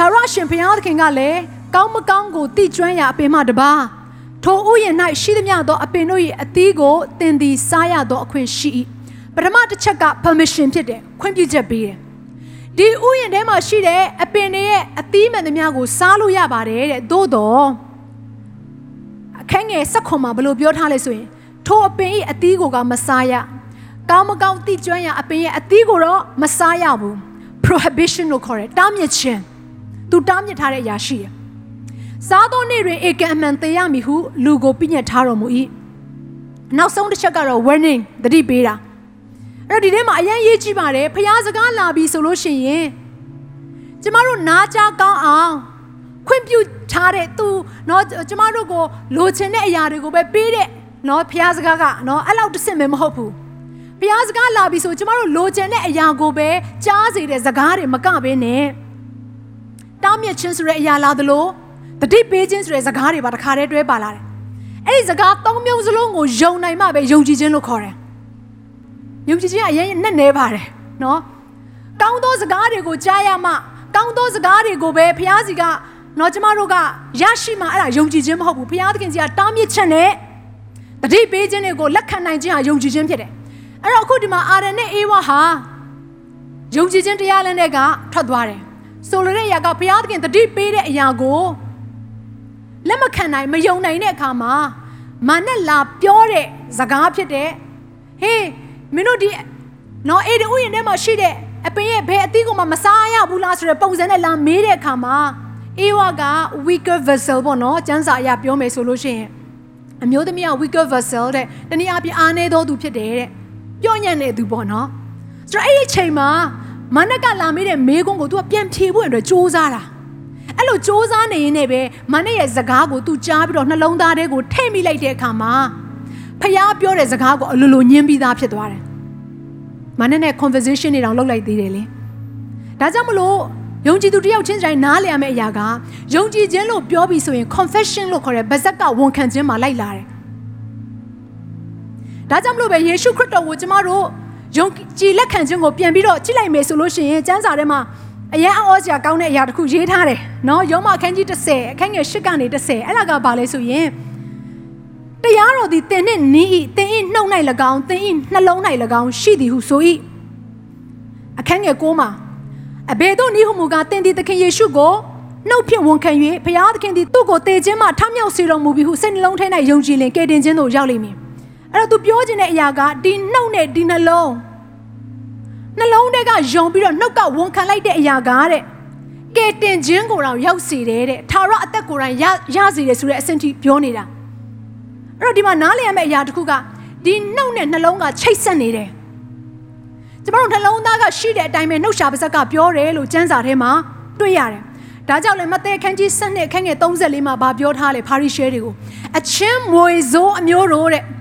ထာဝရရှင်ဘုရားသခင်ကလည်းကောင်းမကောင်းကိုတိကျွမ်းရာအပင်မှတပါထိုဥယျာဉ်၌ရှိသမျှသောအပင်တို့၏အသီးကိုသင်သည်စားရသောအခွင့်ရှိ၏ပထမတစ်ချက်က permission ဖြစ်တယ်ခွင့်ပြုချက်ပေးတယ်ဒီဥယျာဉ်ထဲမှာရှိတဲ့အပင်တွေရဲ့အသီးမှန်သမျှကိုစားလို့ရပါတယ်တဲ့သို့တော့အခန်းငယ်၁၇မှာဘယ်လိုပြောထားလဲဆိုရင်ထိုအပင်၏အသီးကိုကမစားရကောင်းမကောင်းတိကျွမ်းရာအပင်ရဲ့အသီးကိုတော့မစားရဘူး prohibition လို့ခေါ်တယ်တားမြစ်ခြင်း သူတားမြစ်ထားတဲ့အရာရှိတယ်။စားသောနေ့တွင်ဧကံအမှန်သေရမည်ဟုလူကိုပြညတ်ထားတော်မူ၏။နောက်ဆုံးတစ်ချက်ကတော့ warning သတိပေးတာ။အဲ့တော့ဒီထဲမှာအရင်ရေးကြည့်ပါတယ်ဖျားစကားလာပြီဆိုလို့ရှိရင်ကျမတို့နားကြားကောင်းအောင်ခွင့်ပြုထားတဲ့သူเนาะကျမတို့ကိုလိုချင်တဲ့အရာတွေကိုပဲပေးတဲ့เนาะဖျားစကားကเนาะအဲ့လောက်တစ်စင်ပဲမဟုတ်ဘူး။ဖျားစကားလာပြီဆိုကျမတို့လိုချင်တဲ့အရာကိုပဲကြားစေတဲ့စကားတွေမကဘဲနဲ့ တားမြစ်ခြင်းဆိုတဲ့အရာလာသလိုတတိပေးခြင်းဆိုတဲ့စကားတွေပါတခါတည်းတွဲပါလာတယ်။အဲ့ဒီစကားသုံးမျိုးစလုံးကိုယုံနိုင်မှပဲယုံကြည်ခြင်းလို့ခေါ်တယ်။ယုံကြည်ခြင်းကအရင်နဲ့နေပါတယ်နော်။ကောင်းသောစကားတွေကိုကြားရမှကောင်းသောစကားတွေကိုပဲဘုရားစီကနော်ကျမတို့ကရရှိမှအဲ့ဒါယုံကြည်ခြင်းမဟုတ်ဘူး။ဘုရားသခင်ကြီးကတားမြစ်ခြင်းနဲ့တတိပေးခြင်းတွေကိုလက်ခံနိုင်ခြင်းဟာယုံကြည်ခြင်းဖြစ်တယ်။အဲ့တော့အခုဒီမှာအာရန်နဲ့အေဝါဟာယုံကြည်ခြင်းတရားလမ်းတွေကထွက်သွားတယ် ဆိုလိုတဲ့အရာကဘုရားသခင်တတိပေးတဲ့အရာကိုလက်မခံနိုင်မယုံနိုင်တဲ့အခါမှာမာနဲ့လာပြောတဲ့စကားဖြစ်တဲ့ဟေးမင်းတို့ဒီနော်အေဒီဥယျာဉ်ထဲမှာရှိတဲ့အပင်ရဲ့ဘယ်အသီးကိုမှမစားရဘူးလားဆိုတဲ့ပုံစံနဲ့လာမေးတဲ့အခါမှာအေဝါက weaker vessel ပေါ့နော်ကျမ်းစာအရပြောမယ်ဆိုလို့ရှိရင်အမျိုးသမီးက weaker vessel တဲ့တနည်းအားဖြင့်အားနည်းသောသူဖြစ်တယ်တဲ့ပြောညံ့တဲ့သူပေါ့နော်ဆိုတော့အဲ့ဒီအချိန်မှာ မနက်ကလာမေးတဲ့မေးခွန်းကို तू ကပြန်ဖြေဖို့အတွက်စူးစမ်းတာအဲ့လိုစူးစမ်းနေရင်လည်းပဲမနက်ရဲ့စကားကို तू ကြားပြီးတော့နှလုံးသားထဲကိုထည့်မိလိုက်တဲ့အခါမှာဖះပြောတဲ့စကားကိုအလိုလိုညင်းပြီးသားဖြစ်သွားတယ်မနက်နဲ့ conversation တွေတောင်လုပ်လိုက်သေးတယ်လေဒါကြောင့်မလို့ယုံကြည်သူတယောက်ချင်းတိုင်းနားလည်ရမယ့်အရာကယုံကြည်ခြင်းလို့ပြောပြီးဆိုရင် confession လို့ခေါ်တဲ့ဗဇက်ကဝန်ခံခြင်းမှာလိုက်လာတယ်ဒါကြောင့်မလို့ပဲယေရှုခရစ်တော်ကိုကျမတို့ ယုံကြည်လက်ခံခြင်းကိုပြန်ပြီးတော့ကြည့်လိုက်မယ်ဆိုလို့ရှိရင်ကျမ်းစာထဲမှာအရင်အောစရာကောင်းတဲ့အရာတစ်ခုရေးထားတယ်နော်ယောမအခန်းကြီး30အခန်းငယ်8ကနေ30အဲ့ဒါကဘာလဲဆိုရင်တရားတော်သည်တင်နှင့်နီးဤတင်ဤနှုတ်၌၎င်းတင်ဤနှလုံး၌၎င်းရှိသည်ဟုဆို၏အခန်းငယ်9မှာအဘယ်သို့နည်းဟုမူကားတင်သည်သခင်ယေရှုကိုနှုတ်ဖြင့်ဝန်ခံ၍ဘုရားသခင်သည်သူ့ကိုတည်ခြင်းမှထမြောက်စေတော်မူပြီးဟုစိတ်နှလုံးထဲ၌ယုံကြည်လင်ကယ်တင်ခြင်းသို့ရောက်လိမ့်မည် အဲ့တော့သူပြောခြင်းတဲ့အရာကဒီနှုတ်နဲ့ဒီနှလုံးနှလုံးထဲကယုံပြီးတော့နှုတ်ကဝန်ခံလိုက်တဲ့အရာကတဲ့ကဲတင်ခြင်းကိုတော့ရောက်စေတယ်တဲ့ထာဝရအသက်ကိုယ်တိုင်ရရစေတယ်ဆိုတဲ့အဆင့်ထိပြောနေတာအဲ့တော့ဒီမှာနားလည်ရမယ့်အရာတစ်ခုကဒီနှုတ်နဲ့နှလုံးကချိတ်ဆက်နေတယ်ကျမတို့နှလုံးသားကရှိတဲ့အတိုင်းပဲနှုတ်ရှာပါဇက်ကပြောတယ်လို့ကျမ်းစာထဲမှာတွေ့ရတယ်ဒါကြောင့်လည်းမဿဲအခန်းကြီး7နှစ်အခန်းငယ်34မှာဗာပြောထားလေဖာရိရှဲတွေကိုအချင်းမွေစိုးအမျိုးတို့တဲ့သ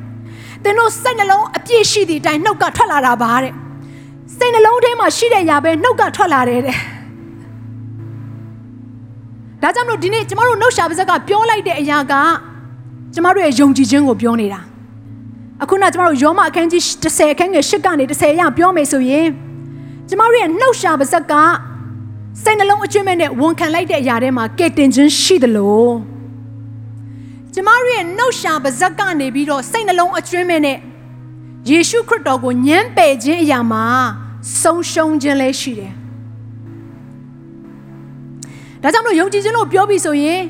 င်တို့စိတ်နှလုံးအပြည့်ရှိသည့်အတိုင်းနှုတ်ကထွက်လာတာပါတဲ့စိတ်နှလုံးထဲမှာရှိတဲ့ຢာပဲနှုတ်ကထွက်လာတယ်တဲ့ဒါကြောင့်မလို့ဒီနေ့ကျမတို့နှုတ်ရှာပါဇက်ကပြောလိုက်တဲ့အရာကကျမတို့ရဲ့ယုံကြည်ခြင်းကိုပြောနေတာအခုနကျမတို့ယောမအခန်းကြီး30အခန်းငယ်8ကနေ30ရပြောမယ်ဆိုရင်ကျမတို့ရဲ့နှုတ်ရှာပါဇက်ကစိတ်နှလုံးအကျွမ်းမဲ့နဲ့ဝန်ခံလိုက်တဲ့အရာထဲမှာကဲတင်ခြင်းရှိသလို ကျမတို့ရဲ့နှုတ်ရှာပါဇက်ကနေပြီးတော့စိတ်နှလုံးအကျွမ်းမဲ့နဲ့ယေရှုခရစ်တော်ကိုညှမ်းပယ်ခြင်းအရာမှာဆုံးရှုံးခြင်းလည်းရှိတယ်။ဒါကြောင့်မလို့ယုံကြည်ခြင်းလို့ပြောပြီးဆိုရင်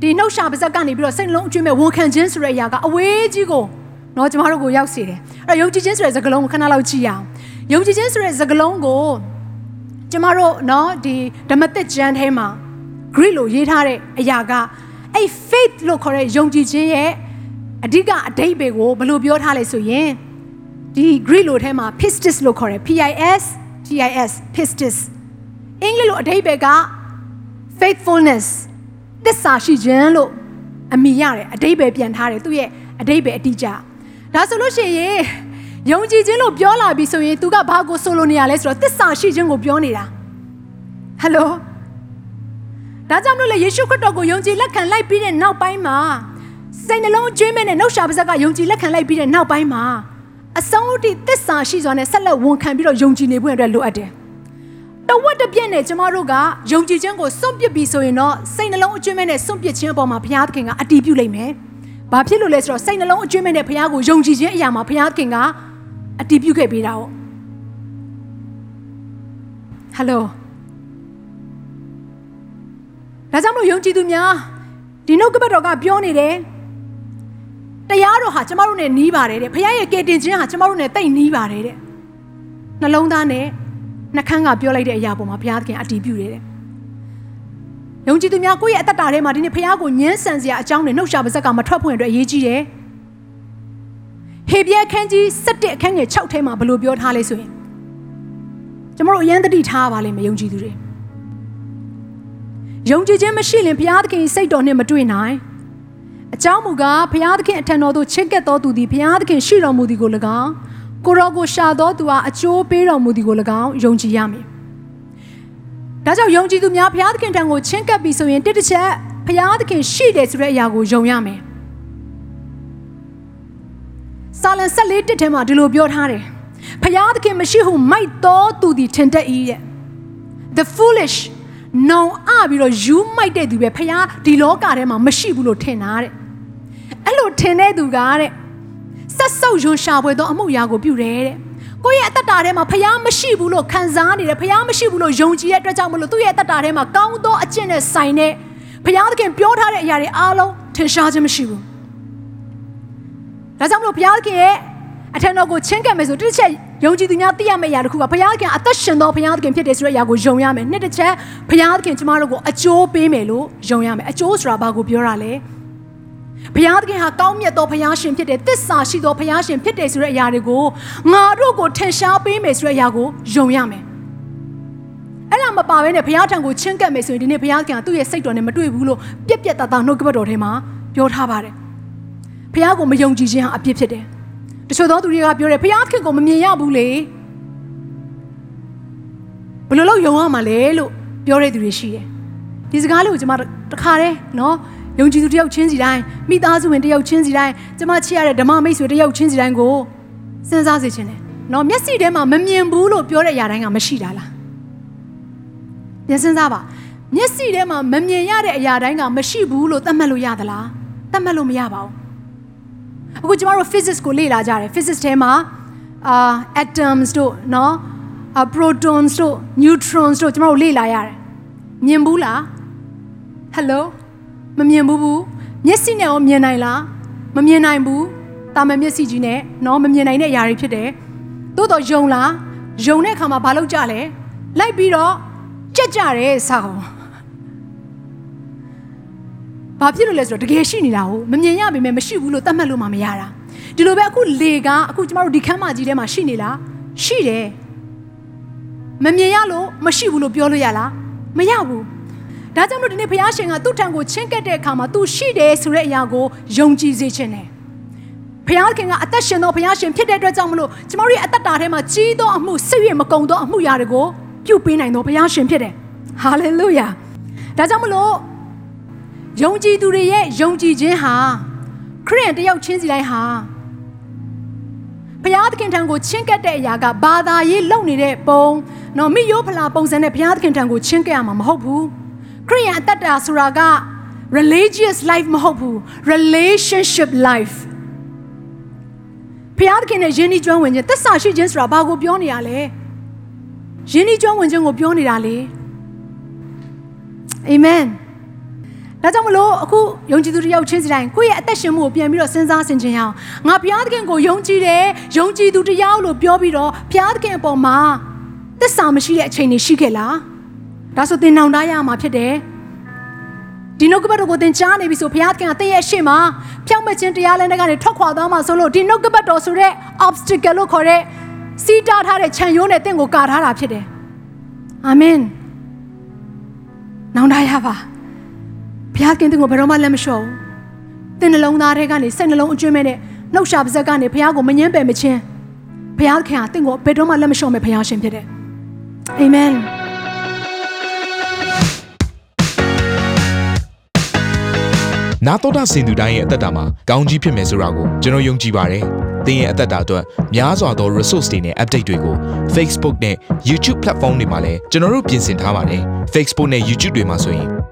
ဒီနှုတ်ရှာပါဇက်ကနေပြီးတော့စိတ်နှလုံးအကျွမ်းမဲ့ဝန်ခံခြင်းဆိုတဲ့အရာကအဝေးကြီးကိုနော်ကျမတို့ကိုရောက်စေတယ်။အဲ့တော့ယုံကြည်ခြင်းဆိုတဲ့စကားလုံးကိုခဏလောက်ကြည့်ရအောင်။ယုံကြည်ခြင်းဆိုတဲ့စကားလုံးကိုကျမတို့နော်ဒီဓမ္မသစ်ကျမ်းထဲမှာ Greek လို့ရေးထားတဲ့အရာက အဲ့ faith လို့ခေါ်တဲ့ယုံကြည်ခြင်းရဲ့အဓိကအဓိပ္ပာယ်ကိုဘယ်လိုပြောထားလဲဆိုရင်ဒီ Greek လို့ထဲမှာ pistis လို့ခေါ်တယ် P I S T PIS pistis အင်္ဂလိပ်လိုအဓိပ္ပာယ်က faithfulness သစ္စာရှိခြင်းလို့အမိရတယ်အဓိပ္ပာယ်ပြန်ထားတယ်သူ့ရဲ့အဓိပ္ပာယ်အတိအကျဒါဆိုလို့ရှိရင်ယုံကြည်ခြင်းလို့ပြောလာပြီဆိုရင်သူကဘာကိုဆိုလိုနေရလဲဆိုတော့သစ္စာရှိခြင်းကိုပြောနေတာဟယ်လို ဒါကြောင့်မလို့လေယေရှုခရစ်တော်ကိုယုံကြည်လက်ခံလိုက်ပြီးတဲ့နောက်ပိုင်းမှာစိတ်နှလုံးအကျွေးမဲ့နဲ့နှုတ်ရှာပါးစပ်ကယုံကြည်လက်ခံလိုက်ပြီးတဲ့နောက်ပိုင်းမှာအဆုံးအထိသစ္စာရှိစွာနဲ့ဆက်လက်ဝန်ခံပြီးတော့ယုံကြည်နေဖို့အတွက်လိုအပ်တယ်တဝက်တစ်ပြည့်နဲ့ကျမတို့ကယုံကြည်ခြင်းကိုစွန့်ပစ်ပြီးဆိုရင်တော့စိတ်နှလုံးအကျွေးမဲ့နဲ့စွန့်ပစ်ခြင်းအပေါ်မှာဘုရားသခင်ကအတည်ပြုလိုက်မယ်။ဘာဖြစ်လို့လဲဆိုတော့စိတ်နှလုံးအကျွေးမဲ့နဲ့ဘုရားကိုယုံကြည်ခြင်းအရာမှာဘုရားသခင်ကအတည်ပြုခဲ့ပေးတာဟုတ်။ဟယ်လို ဒါကြောင့်မလို့ယုံကြည်သူများဒီနှုတ်ကပတ်တော်ကပြောနေတယ်တရားတော်ဟာကျမတို့နဲ့နီးပါတယ်တဲ့ဘုရားရဲ့ကယ်တင်ခြင်းဟာကျမတို့နဲ့တိတ်နီးပါတယ်တဲ့နှလုံးသားနဲ့နှခမ်းကပြောလိုက်တဲ့အရာပေါ်မှာဘုရားသခင်အတည်ပြုတယ်တဲ့ယုံကြည်သူများကိုယ့်ရဲ့အသက်တာထဲမှာဒီနေ့ဘုရားကိုညှင်းဆန်စရာအကြောင်းတွေနှုတ်ရှာပါဇက်ကမထွက်ဖို့အတွက်အရေးကြီးတယ်ဟေဘရဲခန်းကြီး7အခန်းငယ်6ထဲမှာဘယ်လိုပြောထားလဲဆိုရင်ကျမတို့အရန်တတိထားပါလိမ့်မယ်ယုံကြည်သူတွေ ယုံကြည်ခြင်းမရှိရင်ဘုရားသခင်စိတ်တော်နဲ့မတွေ့နိုင်အကြောင်းမူကားဘုရားသခင်အထံတော်သို့ချစ်ကပ်တော်သူသည်ဘုရားသခင်ရှိတော်မူသည်ကို၎င်းကိုရောကိုရှာတော်သူဟာအကျိုးပေးတော်မူသည်ကို၎င်းယုံကြည်ရမည်။ဒါကြောင့်ယုံကြည်သူများဘုရားသခင်ထံကိုချဉ်ကပ်ပြီးဆိုရင်တစ်တစ်ချက်ဘုရားသခင်ရှိတယ်ဆိုတဲ့အရာကိုယုံရမယ်။စာလံ14တစ်ထဲမှာဒီလိုပြောထားတယ်။ဘုရားသခင်မရှိဟုမိုက်တော်သူသည်ထင်တတ်၏တဲ့။ The foolish နောင်အပြီးတော့ယူမိုက်တဲ့သူပဲဖះဒီလောကထဲမှာမရှိဘူးလို့ထင်တာတဲ့အဲ့လိုထင်တဲ့သူကတဲ့ဆက်ဆုပ်ယွန်ရှာပွဲသောအမှုရာကိုပြုတယ်တဲ့ကိုယ့်ရဲ့အသက်တာထဲမှာဖះမရှိဘူးလို့ခံစားနေတယ်ဖះမရှိဘူးလို့ယုံကြည်တဲ့အတွက်ကြောင့်မလို့သူ့ရဲ့အသက်တာထဲမှာကောင်းသောအကျင့်နဲ့ဆိုင်တဲ့ဖះသခင်ပြောထားတဲ့အရာတွေအားလုံးထင်ရှားခြင်းမရှိဘူးဒါကြောင့်မလို့ဘုရားသခင်ရဲ့အထံတော်ကိုချင်းကပ်မယ်ဆိုတစ်ချက် ယုံကြည်သူများသိရမယ့်အရာတစ်ခုကဘုရားသခင်အသက်ရှင်သောဘုရားသခင်ဖြစ်တယ်ဆိုတဲ့အရာကိုယုံရမယ်နှစ်တစ်ချက်ဘုရားသခင်ကျမတို့ကိုအကျိုးပေးမယ်လို့ယုံရမယ်အကျိုးဆိုတာဘာကိုပြောတာလဲဘုရားသခင်ဟာကောင်းမြတ်သောဘုရားရှင်ဖြစ်တယ်တစ္ဆာရှိသောဘုရားရှင်ဖြစ်တယ်ဆိုတဲ့အရာတွေကိုငါတို့ကိုထင်ရှားပေးမယ်ဆိုတဲ့အရာကိုယုံရမယ်အဲ့ဒါမပါဘဲနဲ့ဘုရားထံကိုချင်းကပ်မယ်ဆိုရင်ဒီနေ့ဘုရားခင်ကသူ့ရဲ့စိတ်တော်နဲ့မတွေ့ဘူးလို့ပြက်ပြက်တသားနှုတ်ကပတ်တော်ထဲမှာပြောထားပါတယ်ဘုရားကိုမယုံကြည်ခြင်းဟာအပြစ်ဖြစ်တယ် တချို့သောသူတွေကပြောတယ်ဘုရားခင်ကိုမမြင်ရဘူးလေဘယ်လိုလုပ်ယုံရမှာလဲလို့ပြောတဲ့သူတွေရှိတယ်ဒီစကားလေးကိုကျွန်မတခါတည်းနော်ယုံကြည်သူတယောက်ချင်းစီတိုင်းမိသားစုဝင်တယောက်ချင်းစီတိုင်းကျွန်မချစ်ရတဲ့ဓမ္မမိတ်ဆွေတယောက်ချင်းစီတိုင်းကိုစဉ်းစားစေချင်တယ်နော်မျက်စိထဲမှာမမြင်ဘူးလို့ပြောတဲ့အရာတိုင်းကမရှိတာလားပြန်စဉ်းစားပါမျက်စိထဲမှာမမြင်ရတဲ့အရာတိုင်းကမရှိဘူးလို့သတ်မှတ်လို့ရသလားသတ်မှတ်လို့မရပါဘူး အခုကျမတို့ physics ကိုလေ့လာကြတယ် physics ထဲမှာအာ atoms တို့နော်အာ protons တို့ neutrons တို့ကျမတို့လေ့လာရတယ်မြင်ဘူးလား hello မမြင်ဘူးဘူးမျက်စိနဲ့ရောမြင်နိုင်လားမမြင်နိုင်ဘူးတာမန်မျက်စိကြီးနဲ့နော်မမြင်နိုင်တဲ့အရာတွေဖြစ်တယ်သို့တော့ယုံလားယုံတဲ့အခါမှာဘာလုပ်ကြလဲလိုက်ပြီးတော့ကြက်ကြတယ်ဆောင်း ဘာဖြစ်လို့လဲဆိုတော့တကယ်ရှိနေတာဟုတ်မမြင်ရပေမဲ့မရှိဘူးလို့သတ်မှတ်လို့မှမရတာဒီလိုပဲအခုလေကအခုကျမတို့ဒီခန်းမကြီးထဲမှာရှိနေလားရှိတယ်မမြင်ရလို့မရှိဘူးလို့ပြောလို့ရလားမရဘူးဒါကြောင့်မလို့ဒီနေ့ဘုရားရှင်ကသူ့ထံကိုချင်းကပ်တဲ့အခါမှာသူရှိတယ်ဆိုတဲ့အရာကိုယုံကြည်စေခြင်းတယ်ဘုရားခင်ကအသက်ရှင်သောဘုရားရှင်ဖြစ်တဲ့အတွက်ကြောင့်မလို့ကျမတို့ရဲ့အသက်တာထဲမှာကြီးသောအမှုစိတ်ရမကုံသောအမှုရာတွေကိုပြုပေးနိုင်သောဘုရားရှင်ဖြစ်တယ်ဟာလေလုယာဒါကြောင့်မလို့ ယုံကြည်သူတွေရဲ့ယုံကြည်ခြင်းဟာခရစ်ယာန်တယောက်ချင်းစီတိုင်းဟာဘုရားသခင်ထံကိုချင်းကပ်တဲ့အရာကဘာသာရေးလုံနေတဲ့ပုံနော်မိယောဖလာပုံစံနဲ့ဘုရားသခင်ထံကိုချင်းကပ်ရမှာမဟုတ်ဘူးခရစ်ယာန်အသက်တာဆိုတာက religious life မဟုတ်ဘူး relationship life ဘုရားသခင်နဲ့ယဉ်ဤကျွမ်းဝင်ခြင်းသက်စာရှိခြင်းဆိုတာဘာကိုပြောနေရလဲယဉ်ဤကျွမ်းဝင်ခြင်းကိုပြောနေတာလေအာမင် ဒါကြောင့်မလို့အခုယုံကြည်သူတယောက်ချင်းစီတိုင်းကိုယ့်ရဲ့အသက်ရှင်မှုကိုပြန်ပြီးတော့စဉ်းစားဆင်ခြင်ရအောင်ငါဘုရားသခင်ကိုယုံကြည်တယ်ယုံကြည်သူတယောက်လို့ပြောပြီးတော့ဘုရားသခင်အပေါ်မှာသစ္စာမရှိတဲ့အချိန်တွေရှိခဲ့လားဒါဆိုသင်နောင်တရမှာဖြစ်တယ်ဒီနှုတ်ကပတ်တော်ကိုသင်ကြားနေပြီဆိုဘုရားသခင်ကသင်ရဲ့အရှိမဖြောင့်မခြင်းတရားလမ်းတွေကနေထွက်ခွာသွားမှာဆိုလို့ဒီနှုတ်ကပတ်တော်ဆိုတဲ့ obstacle လို့ခေါ်တဲ့စီးတားထားတဲ့ခြံရိုးနဲ့တင့်ကိုကာထားတာဖြစ်တယ်အာမင်နောင်တရပါ ဘုရားကင်တင့်ကိုဘယ်တော့မှလက်မလျှော့ဘူးတင့်နှလုံးသားထဲကနေစိတ်နှလုံးအကျွမ်းမဲ့နဲ့နှုတ်ရှာပါဇက်ကနေဘုရားကိုမငင်းပယ်မချင်းဘုရားခင်ဟာတင့်ကိုဘယ်တော့မှလက်မလျှော့မဲ့ဘုရားရှင်ဖြစ်တယ်အာမင်နာတော်တာစင်သူတိုင်းရဲ့အသက်တာမှာကောင်းကြီးဖြစ်မယ်ဆိုတာကိုကျွန်တော်ယုံကြည်ပါတယ်။သင်ရဲ့အသက်တာအတွက်များစွာသော resource တွေနဲ့ update တွေကို Facebook နဲ့ YouTube platform တွေမှာလည်းကျွန်တော်တို့ပြင်ဆင်ထားပါတယ်။ Facebook နဲ့ YouTube တွေမှာဆိုရင်